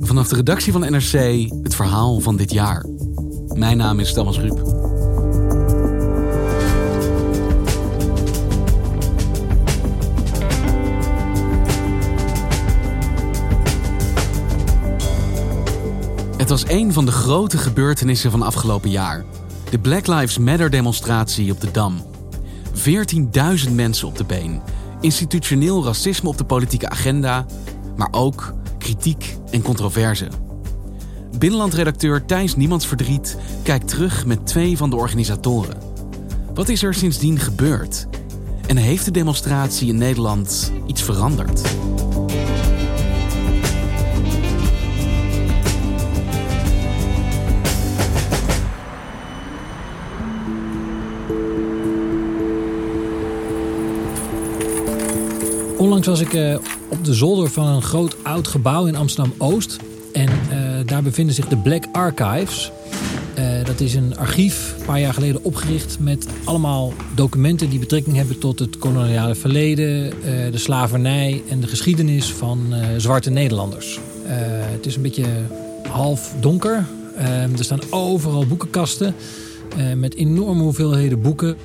Vanaf de redactie van NRC het verhaal van dit jaar. Mijn naam is Thomas Ruip. Het was een van de grote gebeurtenissen van afgelopen jaar. De Black Lives Matter demonstratie op de Dam. 14.000 mensen op de been. Institutioneel racisme op de politieke agenda, maar ook kritiek en controverse. Binnenlandredacteur Thijs Niemandsverdriet kijkt terug met twee van de organisatoren. Wat is er sindsdien gebeurd? En heeft de demonstratie in Nederland iets veranderd? Onlangs was ik uh, op de zolder van een groot oud gebouw in Amsterdam-Oost. En uh, daar bevinden zich de Black Archives. Uh, dat is een archief, een paar jaar geleden opgericht... met allemaal documenten die betrekking hebben tot het koloniale verleden... de slavernij en de geschiedenis van zwarte Nederlanders. het is een beetje half donker. er staan overal boekenkasten met enorme hoeveelheden boeken.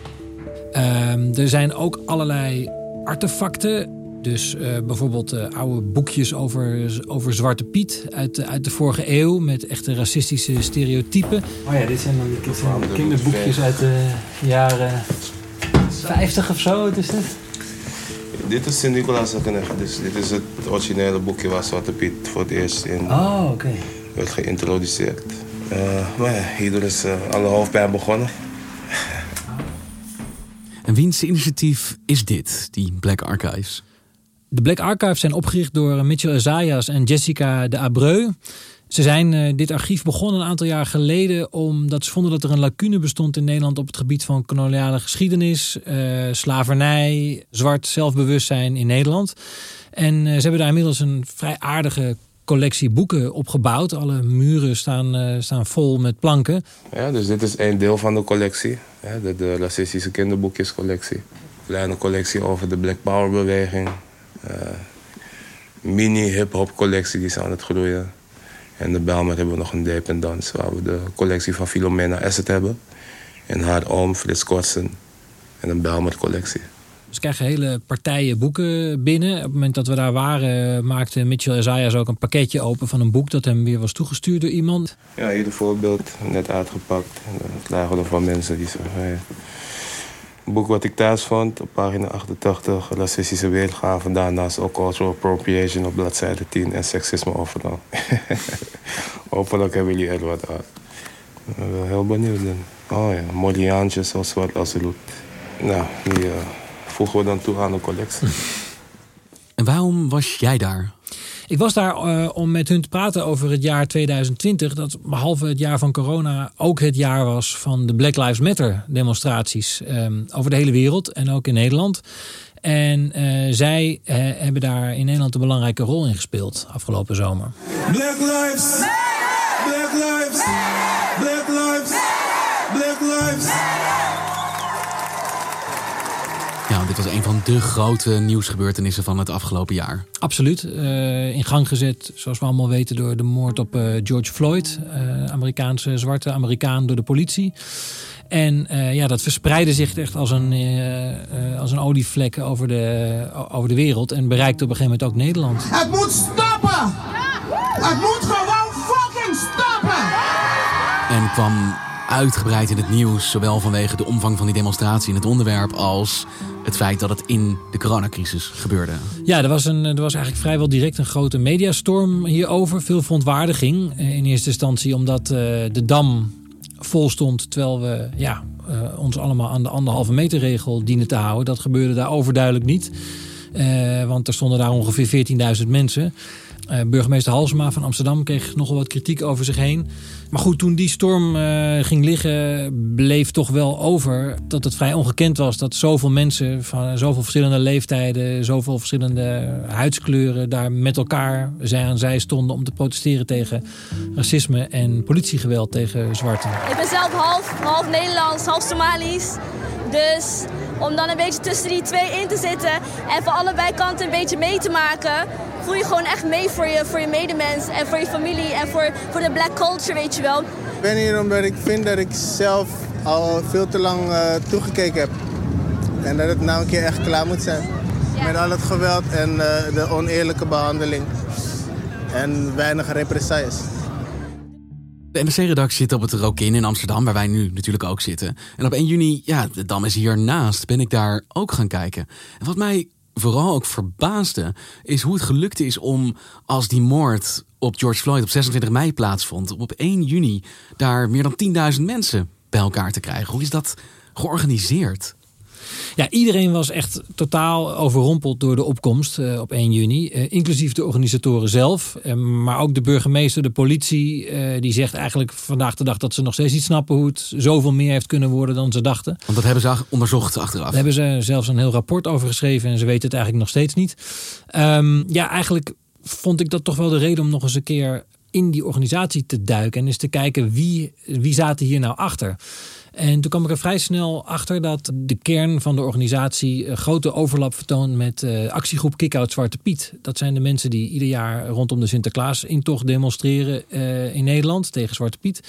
er zijn ook allerlei artefacten dus uh, bijvoorbeeld uh, oude boekjes over, over Zwarte Piet uit, uh, uit de vorige eeuw met echte racistische stereotypen. Oh ja, dit zijn dan die kinderboekjes uit de jaren 50 of zo. Wat is dit? Dit is Sint-Nicolaas Dus dit is het originele boekje waar Zwarte Piet voor het eerst in oh, okay. werd geïntroduceerd. maar ja, hierdoor is alle hoofdpijn begonnen. En wiens initiatief is dit, die Black Archives? De Black Archives zijn opgericht door Mitchell Ezayas en Jessica de Abreu. Ze zijn uh, dit archief begonnen een aantal jaar geleden omdat ze vonden dat er een lacune bestond in Nederland op het gebied van koloniale geschiedenis, uh, slavernij, zwart zelfbewustzijn in Nederland. En ze hebben daar inmiddels een vrij aardige collectie boeken opgebouwd. Alle muren staan, staan vol met planken. Ja, dus dit is een deel van de collectie. de, de racistische kinderboekjescollectie. Kleine collectie over de Black Power beweging. Uh, mini hip-hop collectie die is aan het groeien. En de Belmer hebben we nog een dependance waar we de collectie van Filomena Asset hebben. En haar oom Frits Korsen en een Belmer collectie. Dus krijgen hele partijen boeken binnen. Op het moment dat we daar waren, maakte Mitchell Isaias ook een pakketje open van een boek dat hem weer was toegestuurd door iemand. Ja, hier een voorbeeld, net uitgepakt. Het lagen er van mensen die zeggen: een boek wat ik thuis vond, op pagina 88, racistische weergave. Daarnaast ook cultural appropriation op bladzijde 10 en seksisme overal. Hopelijk hebben jullie er wat uit. Ik ben heel benieuwd. Oh ja, Moriaantje zo zwart als. Nou, die uh, voegen we dan toe aan de collectie. En waarom was jij daar? Ik was daar uh, om met hun te praten over het jaar 2020. Dat behalve het jaar van corona ook het jaar was van de Black Lives Matter demonstraties. Um, over de hele wereld en ook in Nederland. En uh, zij uh, hebben daar in Nederland een belangrijke rol in gespeeld afgelopen zomer. Black Lives! Black Lives! Black Lives! Black Lives! Ja, dit was een van de grote nieuwsgebeurtenissen van het afgelopen jaar. Absoluut. Uh, in gang gezet, zoals we allemaal weten, door de moord op uh, George Floyd. Uh, Amerikaanse zwarte Amerikaan door de politie. En ja, dat verspreidde zich echt als een, als een olievlek over de, over de wereld. En bereikte op een gegeven moment ook Nederland. Het moet stoppen! Het moet gewoon fucking stoppen! En kwam uitgebreid in het nieuws, zowel vanwege de omvang van die demonstratie en het onderwerp als het feit dat het in de coronacrisis gebeurde. Ja, er was, een, er was eigenlijk vrijwel direct een grote mediastorm hierover. Veel verontwaardiging. Eh, in eerste instantie omdat uh, de dam vol stond, terwijl we ja, uh, ons allemaal aan de anderhalve meter regel dienen te houden. Dat gebeurde daar overduidelijk niet. Eh, want er stonden daar ongeveer 14.000 mensen. Uh, burgemeester Halsema van Amsterdam kreeg nogal wat kritiek over zich heen. Maar goed, toen die storm uh, ging liggen, bleef toch wel over dat het vrij ongekend was dat zoveel mensen van zoveel verschillende leeftijden, zoveel verschillende huidskleuren daar met elkaar zij aan zij stonden om te protesteren tegen racisme en politiegeweld tegen zwarten. Ik ben zelf half, half Nederlands, half Somalisch. Dus om dan een beetje tussen die twee in te zitten en van allebei kanten een beetje mee te maken, voel je gewoon echt mee voor je, voor je medemens en voor je familie en voor, voor de black culture, weet je wel. Ik ben hier omdat ik vind dat ik zelf al veel te lang uh, toegekeken heb. En dat het nou een keer echt klaar moet zijn. Met al het geweld en uh, de oneerlijke behandeling. En weinig represailles. De NRC-redactie zit op het Rokin in Amsterdam, waar wij nu natuurlijk ook zitten. En op 1 juni, ja, de Dam is hiernaast, ben ik daar ook gaan kijken. En wat mij vooral ook verbaasde, is hoe het gelukt is om als die moord op George Floyd op 26 mei plaatsvond, op 1 juni daar meer dan 10.000 mensen bij elkaar te krijgen. Hoe is dat georganiseerd? Ja, iedereen was echt totaal overrompeld door de opkomst uh, op 1 juni. Uh, inclusief de organisatoren zelf. Uh, maar ook de burgemeester, de politie. die zegt eigenlijk vandaag de dag dat ze nog steeds niet snappen hoe het zoveel meer heeft kunnen worden dan ze dachten. Want dat hebben ze onderzocht achteraf. Daar hebben ze zelfs een heel rapport over geschreven en ze weten het eigenlijk nog steeds niet. Um, ja, eigenlijk vond ik dat toch wel de reden om nog eens een keer in die organisatie te duiken en eens te kijken wie, wie zaten hier nou achter. En toen kwam ik er vrij snel achter dat de kern van de organisatie een grote overlap vertoont met uh, actiegroep Kick-Out Zwarte Piet. Dat zijn de mensen die ieder jaar rondom de Sinterklaas-intocht demonstreren uh, in Nederland tegen Zwarte Piet.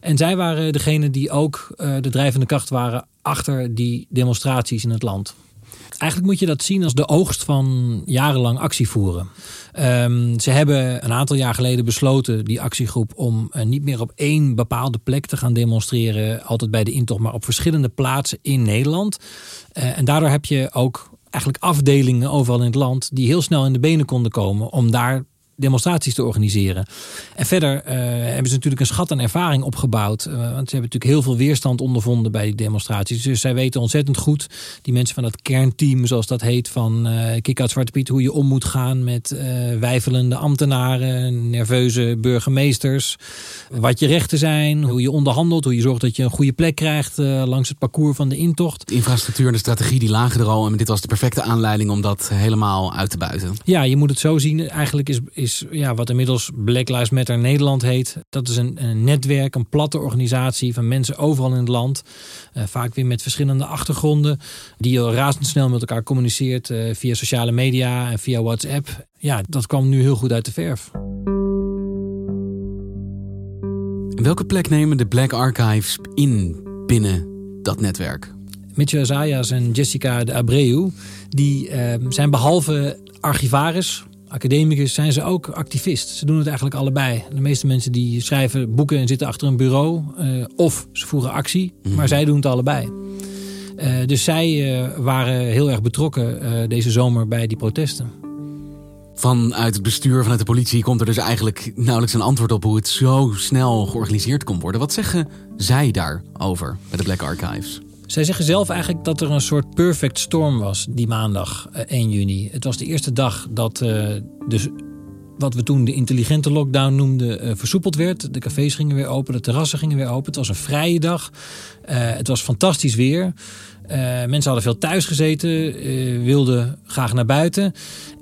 En zij waren degene die ook de drijvende kracht waren achter die demonstraties in het land. Eigenlijk moet je dat zien als de oogst van jarenlang actie voeren. Um, ze hebben een aantal jaar geleden besloten, die actiegroep, om uh, niet meer op één bepaalde plek te gaan demonstreren, altijd bij de intocht, maar op verschillende plaatsen in Nederland. Uh, en daardoor heb je ook eigenlijk afdelingen overal in het land die heel snel in de benen konden komen om daar demonstraties te organiseren. En verder uh, hebben ze natuurlijk een schat aan ervaring opgebouwd. Uh, want ze hebben natuurlijk heel veel weerstand ondervonden bij die demonstraties. Dus zij weten ontzettend goed, die mensen van dat kernteam, zoals dat heet, van uh, Kik uit Zwarte Piet, hoe je om moet gaan met wijfelende ambtenaren, nerveuze burgemeesters. Wat je rechten zijn, hoe je onderhandelt, hoe je zorgt dat je een goede plek krijgt langs het parcours van de intocht. De infrastructuur en de strategie die lagen er al. En dit was de perfecte aanleiding om dat helemaal uit te buiten. Ja, je moet het zo zien. Eigenlijk is is ja, wat inmiddels Black Lives Matter Nederland heet. Dat is een, een netwerk, een platte organisatie van mensen overal in het land. Uh, vaak weer met verschillende achtergronden. Die razendsnel met elkaar communiceert uh, via sociale media en via WhatsApp. Ja, dat kwam nu heel goed uit de verf. Welke plek nemen de Black Archives in binnen dat netwerk? Mitchell Zayas en Jessica de Abreu, die uh, zijn behalve archivaris, academicus zijn ze ook activist. Ze doen het eigenlijk allebei. De meeste mensen die schrijven boeken en zitten achter een bureau. Uh, of ze voeren actie. Mhm. Maar zij doen het allebei. Uh, dus zij uh, waren heel erg betrokken deze zomer bij die protesten. Vanuit het bestuur, vanuit de politie komt er dus eigenlijk nauwelijks een antwoord op hoe het zo snel georganiseerd kon worden. Wat zeggen zij daarover bij de Black Archives? Zij zeggen zelf eigenlijk dat er een soort perfect storm was die maandag 1 eh, juni. Het was de eerste dag dat dus wat we toen de intelligente lockdown noemden, uh, versoepeld werd. De cafés gingen weer open, de terrassen gingen weer open. Het was een vrije dag. Het was fantastisch weer. Mensen hadden veel thuis gezeten, wilden graag naar buiten.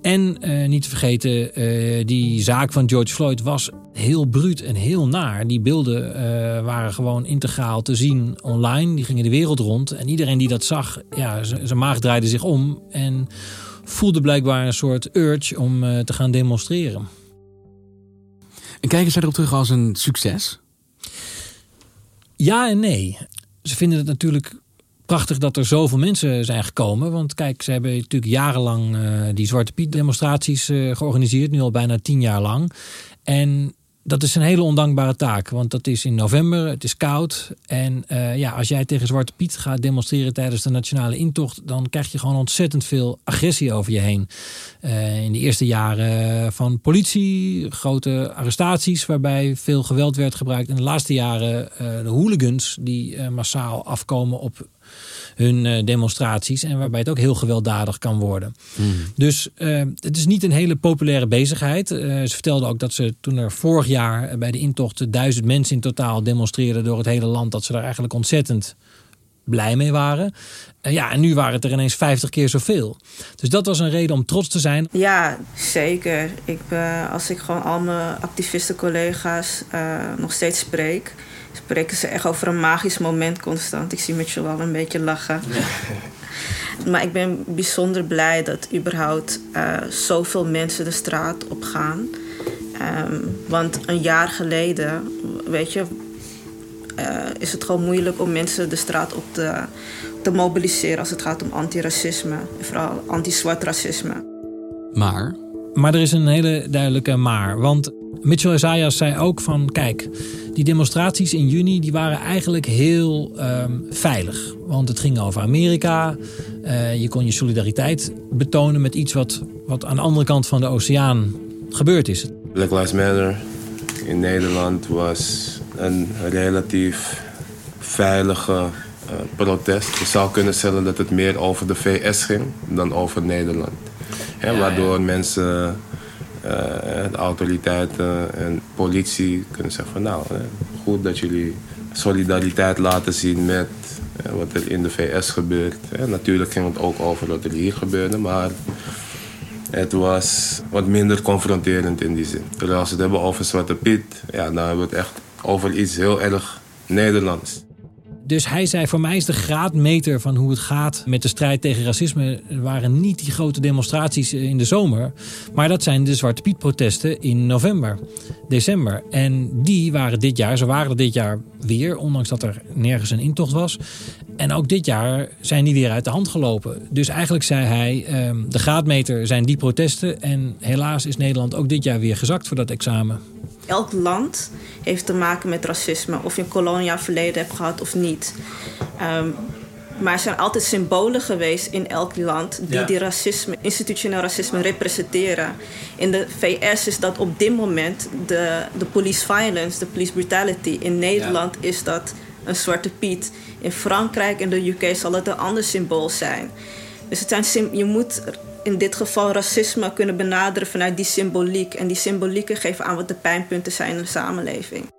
En niet te vergeten, die zaak van George Floyd was heel bruut en heel naar. Die beelden waren gewoon integraal te zien online. Die gingen de wereld rond. En iedereen die dat zag, ja, zijn maag draaide zich om. En voelde blijkbaar een soort urge om uh, te gaan demonstreren. En kijken zij erop terug als een succes? Ja en nee. Ze vinden het natuurlijk prachtig dat er zoveel mensen zijn gekomen. Want kijk, ze hebben natuurlijk jarenlang uh, die Zwarte Piet demonstraties uh, georganiseerd. Nu al bijna tien jaar lang. En dat is een hele ondankbare taak. Want dat is in november, het is koud. En uh, ja, als jij tegen Zwarte Piet gaat demonstreren tijdens de nationale intocht, dan krijg je gewoon ontzettend veel agressie over je heen. Uh, in de eerste jaren van politie, grote arrestaties waarbij veel geweld werd gebruikt. In de laatste jaren uh, de hooligans die massaal afkomen op hun eh, demonstraties. En waarbij het ook heel gewelddadig kan worden. Dus eh, het is niet een hele populaire bezigheid. Eh, ze vertelde ook dat ze toen er vorig jaar bij de intocht duizend mensen in totaal demonstreerden door het hele land. Dat ze daar eigenlijk ontzettend blij mee waren. En ja, en nu waren het er ineens 50 keer zoveel. Dus dat was een reden om trots te zijn. Ja, zeker. Ik, eh, als ik gewoon al mijn activisten-collega's eh, nog steeds spreek, spreken ze echt over een magisch moment constant. Ik zie Mitchell wel een beetje lachen. maar ik ben bijzonder blij dat überhaupt eh, zoveel mensen de straat op gaan. Ehm, want een jaar geleden, weet je, eh, is het gewoon moeilijk om mensen de straat op te, te mobiliseren als het gaat om antiracisme. En vooral anti-zwart racisme. Maar Maar er is een hele duidelijke maar. Want Mitchell Isaias zei ook van... kijk, die demonstraties in juni die waren eigenlijk heel ehm, veilig. Want het ging over Amerika. Eh, je kon je solidariteit betonen met iets wat, wat aan de andere kant van de oceaan gebeurd is. Black Lives Matter in Nederland was een relatief veilige eh, protest. Je zou kunnen stellen dat het meer over de VS ging dan over Nederland. Hè, waardoor mensen, eh, de autoriteiten en politie kunnen zeggen van nou, hè, goed dat jullie solidariteit laten zien met eh, wat er in de VS gebeurt. Hè. Natuurlijk ging het ook over wat er hier gebeurde, maar het was wat minder confronterend in die zin. Terwijl als we het hebben over Zwarte Piet, ja, dan hebben we het echt over iets heel erg Nederlands. Dus hij zei, voor mij is de graadmeter van hoe het gaat met de strijd tegen racisme... waren niet die grote demonstraties in de zomer. Maar dat zijn de Zwarte Piet protesten in november, december. En die waren dit jaar, ze waren er dit jaar weer... ondanks dat er nergens een intocht was. En ook dit jaar zijn die weer uit de hand gelopen. Dus eigenlijk zei hij, ehm, de graadmeter zijn die protesten... en helaas is Nederland ook dit jaar weer gezakt voor dat examen. Elk land heeft te maken met racisme, of je een koloniaal verleden hebt gehad of niet. Ehm, maar er zijn altijd symbolen geweest in elk land die Ja. die racisme, institutioneel racisme representeren. In de VS is dat op dit moment de, de police violence, de police brutality. In Nederland is dat een zwarte piet. In Frankrijk en de UK zal het een ander symbool zijn. Dus het zijn je moet in dit geval racisme kunnen benaderen vanuit die symboliek. En die symbolieken geven aan wat de pijnpunten zijn in de samenleving.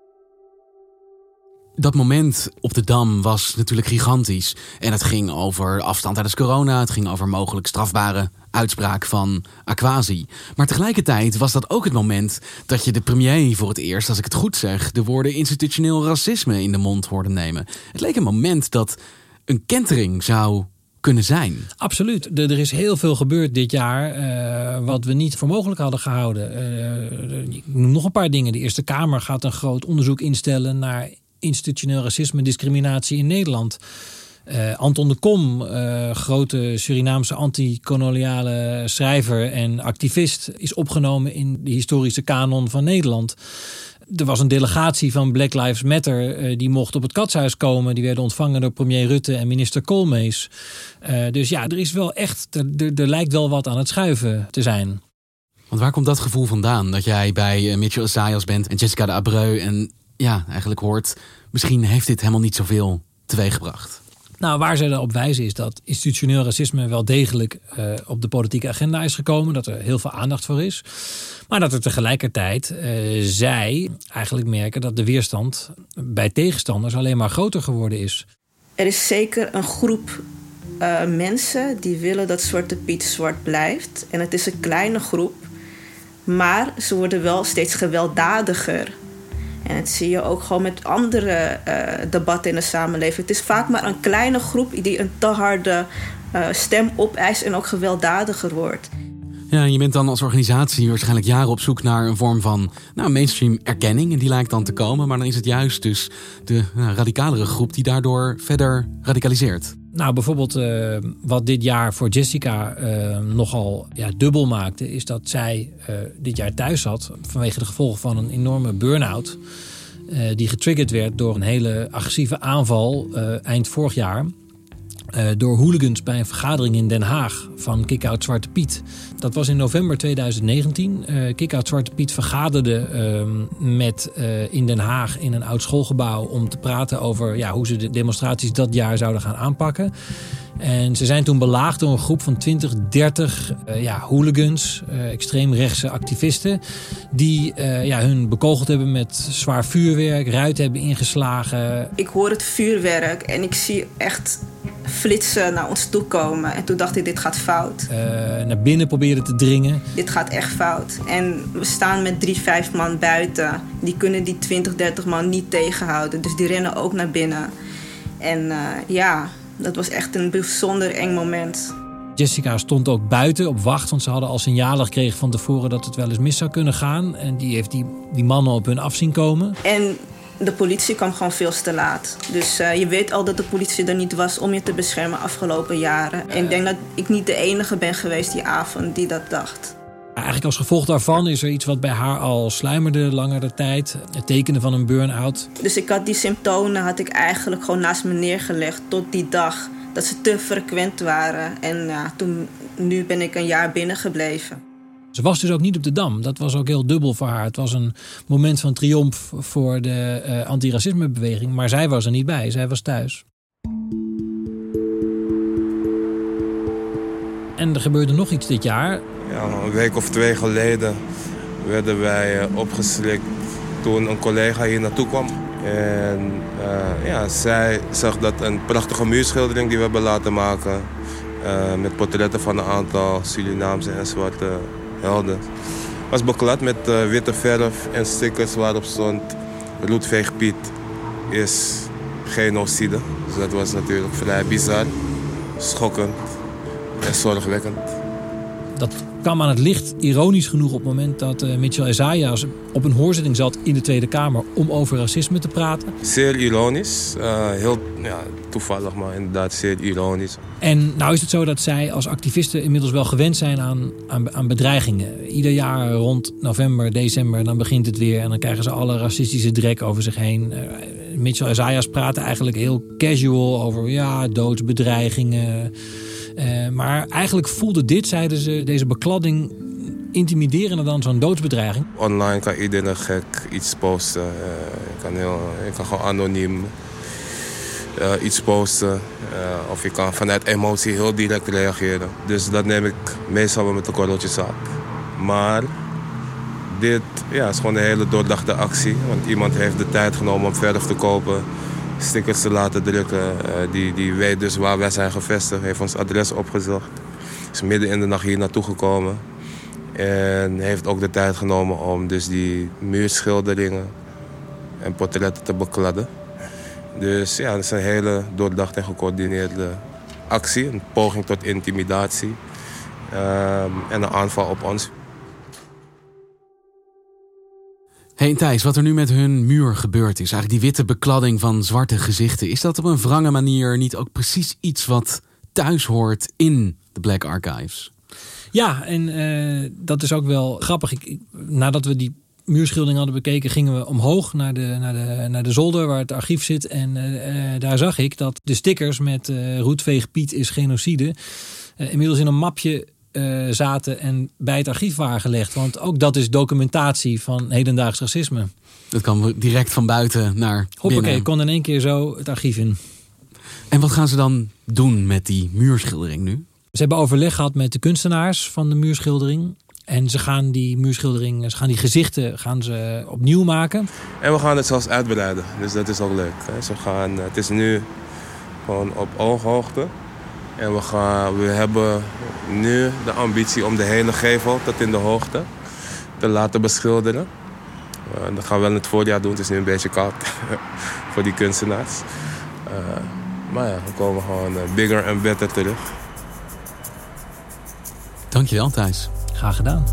dat moment op de Dam was natuurlijk gigantisch. En het ging over afstand tijdens corona. Het ging over mogelijk strafbare uitspraak van Aquasi. Maar tegelijkertijd was dat ook het moment dat je de premier voor het eerst, als ik het goed zeg, de woorden institutioneel racisme in de mond hoorde nemen. Het leek een moment dat een kentering zou kunnen zijn. Absoluut. Er er is heel veel gebeurd dit jaar eh, wat we niet voor mogelijk hadden gehouden. Eh, ik noem nog een paar dingen. De Eerste Kamer gaat een groot onderzoek instellen naar institutioneel racisme en discriminatie in Nederland. Eh, Anton de Kom, grote Surinaamse anti-koloniale schrijver en activist, is opgenomen in de historische kanon van Nederland. Er was een delegatie van Black Lives Matter. eh, die mocht op het katshuis komen. Die werden ontvangen door premier Rutte en minister Koolmees. Eh, dus ja, er is wel echt. Er, lijkt wel wat aan het schuiven te zijn. Want waar komt dat gevoel vandaan? Dat jij bij eh, Mitchell Isaias bent en Jessica de Abreu en ja, eigenlijk hoort... misschien heeft dit helemaal niet zoveel teweeggebracht. Nou, waar ze erop wijzen is dat institutioneel racisme wel degelijk eh, op de politieke agenda is gekomen. Dat er heel veel aandacht voor is. Maar dat er tegelijkertijd eh, zij eigenlijk merken dat de weerstand bij tegenstanders alleen maar groter geworden is. Er is zeker een groep eh, mensen die willen dat Zwarte Piet zwart blijft. En het is een kleine groep, maar ze worden wel steeds gewelddadiger. En dat zie je ook gewoon met andere eh, debatten in de samenleving. Het is vaak maar een kleine groep die een te harde eh, stem opeist en ook gewelddadiger wordt. Ja, en je bent dan als organisatie waarschijnlijk jaren op zoek naar een vorm van nou, mainstream erkenning. En die lijkt dan te komen. Maar dan is het juist dus de nou, radicalere groep die daardoor verder radicaliseert. Nou, bijvoorbeeld eh, wat dit jaar voor Jessica eh, nogal ja, dubbel maakte, is dat zij eh, dit jaar thuis zat vanwege de gevolgen van een enorme burn-out. die getriggerd werd door een hele agressieve aanval eind vorig jaar. Eh, door hooligans bij een vergadering in Den Haag van Kickout Zwarte Piet. Dat was in november 2019. Uh, Kickout Zwarte Piet vergaderde ehm, met, uh, in Den Haag in een oud schoolgebouw om te praten over ja, hoe ze de demonstraties dat jaar zouden gaan aanpakken. En ze zijn toen belaagd door een groep van 20, 30 uh, ja, hooligans, extreemrechtse activisten. Die ja, hun bekogeld hebben met zwaar vuurwerk, ruiten hebben ingeslagen. Ik hoor het vuurwerk en ik zie echt flitsen naar ons toe komen. En toen dacht ik, dit gaat fout. naar binnen proberen te dringen. Dit gaat echt fout. En we staan met drie, vijf man buiten. Die kunnen die 20, 30 man niet tegenhouden. Dus die rennen ook naar binnen. En ja, dat was echt een bijzonder eng moment. Jessica stond ook buiten op wacht, want ze hadden al signalen gekregen van tevoren dat het wel eens mis zou kunnen gaan. En die heeft die, die mannen op hun af zien komen. En de politie kwam gewoon veel te laat. Dus uh, je weet al dat de politie er niet was om je te beschermen afgelopen jaren. En ik denk dat ik niet de enige ben geweest die avond die dat dacht. Eigenlijk als gevolg daarvan is er iets wat bij haar al sluimerde langere tijd. Het tekenen van een burn-out. Dus ik had die symptomen had ik eigenlijk gewoon naast me neergelegd tot die dag. Dat ze te frequent waren. En ja, toen, nu ben ik een jaar binnengebleven. Ze was dus ook niet op de Dam. Dat was ook heel dubbel voor haar. Het was een moment van triomf voor de uh, antiracismebeweging. Maar zij was er niet bij. Zij was thuis. En er gebeurde nog iets dit jaar. Ja, een week of twee geleden werden wij opgeslikt toen een collega hier naartoe kwam. En uh, ja, zij zag dat een prachtige muurschildering die we hebben laten maken... Met portretten van een aantal Surinaamse en zwarte helden. was beklad met uh, witte verf en stickers waarop stond... Roetveeg Piet is genocide. Dus dat was natuurlijk vrij bizar, schokkend en zorgwekkend. Dat kwam aan het licht, ironisch genoeg, op het moment dat uh, Mitchell Isaiah op een hoorzitting zat in de Tweede Kamer om over racisme te praten. Zeer ironisch. Uh, heel ja, toevallig, maar inderdaad zeer ironisch. En nou is het zo dat zij als activisten inmiddels wel gewend zijn aan, aan, aan bedreigingen. Ieder jaar rond november, december, dan begint het weer en dan krijgen ze alle racistische drek over zich heen. Uh, Mitchell Isaiah praten eigenlijk heel casual over ja, doodsbedreigingen. Uh, maar eigenlijk voelde dit, zeiden ze, deze bekladding intimiderender dan zo'n doodsbedreiging. Online kan iedereen gek iets posten. Uh, je, kan heel, je kan gewoon anoniem uh, iets posten. of je kan vanuit emotie heel direct reageren. Dus dat neem ik meestal wel met een korreltje sap. Maar dit ja, is gewoon een hele doordachte actie. Want iemand heeft de tijd genomen om verf te kopen stickers te laten drukken. Uh, die, die weet dus waar wij zijn gevestigd, heeft ons adres opgezocht. Is midden in de nacht hier naartoe gekomen. En heeft ook de tijd genomen om dus die muurschilderingen en portretten te bekladden. Dus ja, dat is een hele doordachte en gecoördineerde actie. Een poging tot intimidatie. Um, en een aanval op ons. Hey Thijs, wat er nu met hun muur gebeurd is, eigenlijk die witte bekladding van zwarte gezichten, is dat op een wrange manier niet ook precies iets wat thuis hoort in de Black Archives? Ja, en uh, dat is ook wel grappig. Nadat we die muurschildering hadden bekeken, gingen we omhoog naar de, naar de, naar de zolder waar het archief zit. En uh, daar zag ik dat de stickers met uh, Roetveeg Piet is genocide inmiddels in een mapje uh, zaten en bij het archief waren gelegd. Want ook dat is documentatie van hedendaags racisme. Dat kan direct van buiten naar Hoppakee, kon in één keer zo het archief in. En wat gaan ze dan doen met die muurschildering nu? Ze hebben overleg gehad met de kunstenaars van de muurschildering. En ze gaan die muurschildering, ze gaan die gezichten gaan ze opnieuw maken. En we gaan het zelfs uitbreiden. Dus dat is ook leuk. Hè? Ze gaan, het is nu gewoon op ooghoogte. En we, gaan, we hebben nu de ambitie om de hele gevel tot in de hoogte te laten beschilderen. Uh, dat gaan we wel in het voorjaar doen. Het is nu een beetje koud voor die kunstenaars. Uh, maar ja, we komen gewoon uh, bigger en better terug. Dankjewel Thijs. Graag gedaan.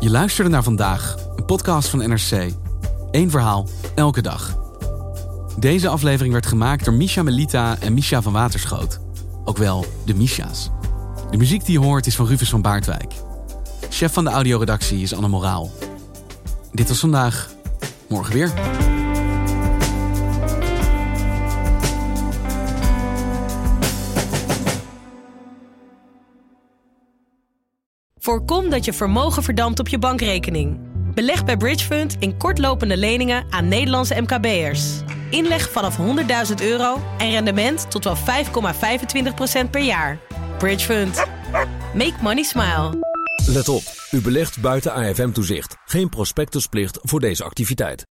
Je luisterde naar vandaag, een podcast van NRC. Eén verhaal, elke dag. Deze aflevering werd gemaakt door Misha Melita en Misha van Waterschoot. Ook wel de Misha's. De muziek die je hoort is van Rufus van Baardwijk. Chef van de audioredactie is Anne Moraal. Dit was vandaag. Morgen weer. Voorkom dat je vermogen verdampt op je bankrekening. Beleg bij Bridgefund in kortlopende leningen aan Nederlandse MKB'ers. Inleg vanaf 100.000 euro en rendement tot wel 5,25% per jaar. Bridgefund. Make money smile. Let op, u belegt buiten AFM-toezicht. Geen prospectusplicht voor deze activiteit.